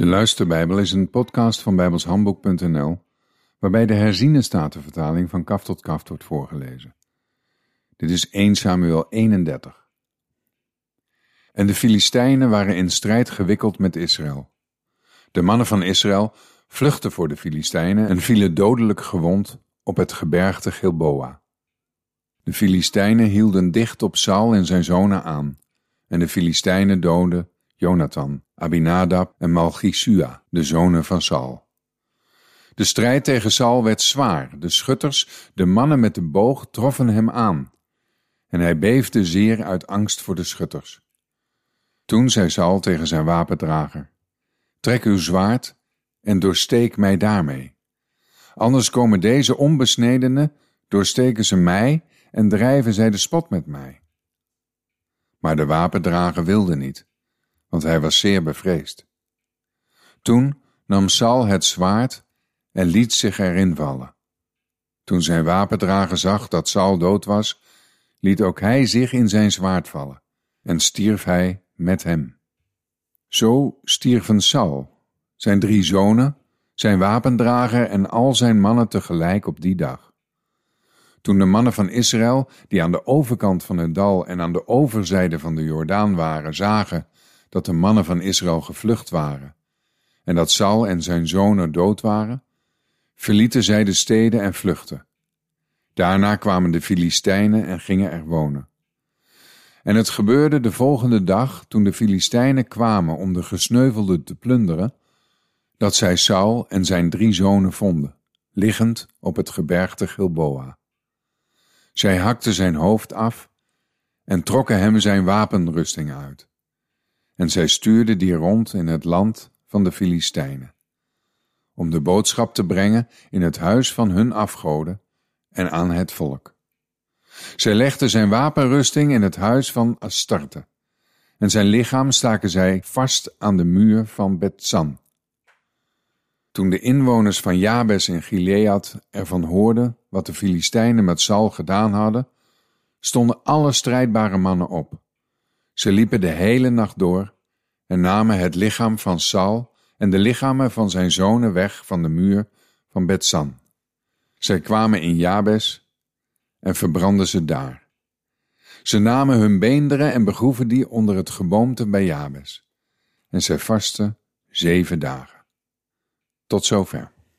De Luisterbijbel is een podcast van bijbelshandboek.nl waarbij de herziene statenvertaling van kaf tot kaf wordt voorgelezen. Dit is 1 Samuel 31. En de Filistijnen waren in strijd gewikkeld met Israël. De mannen van Israël vluchtten voor de Filistijnen en vielen dodelijk gewond op het gebergte Gilboa. De Filistijnen hielden dicht op Saul en zijn zonen aan, en de Filistijnen doodden Jonathan, Abinadab en Malchisua, de zonen van Saul. De strijd tegen Saul werd zwaar. De schutters, de mannen met de boog, troffen hem aan. En hij beefde zeer uit angst voor de schutters. Toen zei Saul tegen zijn wapendrager: Trek uw zwaard en doorsteek mij daarmee. Anders komen deze onbesnedenen, doorsteken ze mij en drijven zij de spot met mij. Maar de wapendrager wilde niet want hij was zeer bevreesd. Toen nam Saul het zwaard en liet zich erin vallen. Toen zijn wapendrager zag dat Saul dood was, liet ook hij zich in zijn zwaard vallen en stierf hij met hem. Zo stierven Saul, zijn drie zonen, zijn wapendrager en al zijn mannen tegelijk op die dag. Toen de mannen van Israël, die aan de overkant van het dal en aan de overzijde van de Jordaan waren, zagen dat de mannen van Israël gevlucht waren en dat Saul en zijn zonen dood waren, verlieten zij de steden en vluchtten. Daarna kwamen de Filistijnen en gingen er wonen. En het gebeurde de volgende dag, toen de Filistijnen kwamen om de gesneuvelden te plunderen, dat zij Saul en zijn drie zonen vonden, liggend op het gebergte Gilboa. Zij hakten zijn hoofd af en trokken hem zijn wapenrusting uit en zij stuurde die rond in het land van de Filistijnen, om de boodschap te brengen in het huis van hun afgoden en aan het volk. Zij legde zijn wapenrusting in het huis van Astarte, en zijn lichaam staken zij vast aan de muur van Betsan. Toen de inwoners van Jabes in Gilead ervan hoorden wat de Filistijnen met Saul gedaan hadden, stonden alle strijdbare mannen op ze liepen de hele nacht door en namen het lichaam van Saul en de lichamen van zijn zonen weg van de muur van Betsan. Zij kwamen in Jabes en verbrandden ze daar. Ze namen hun beenderen en begroeven die onder het geboomte bij Jabes. En zij vasten zeven dagen. Tot zover.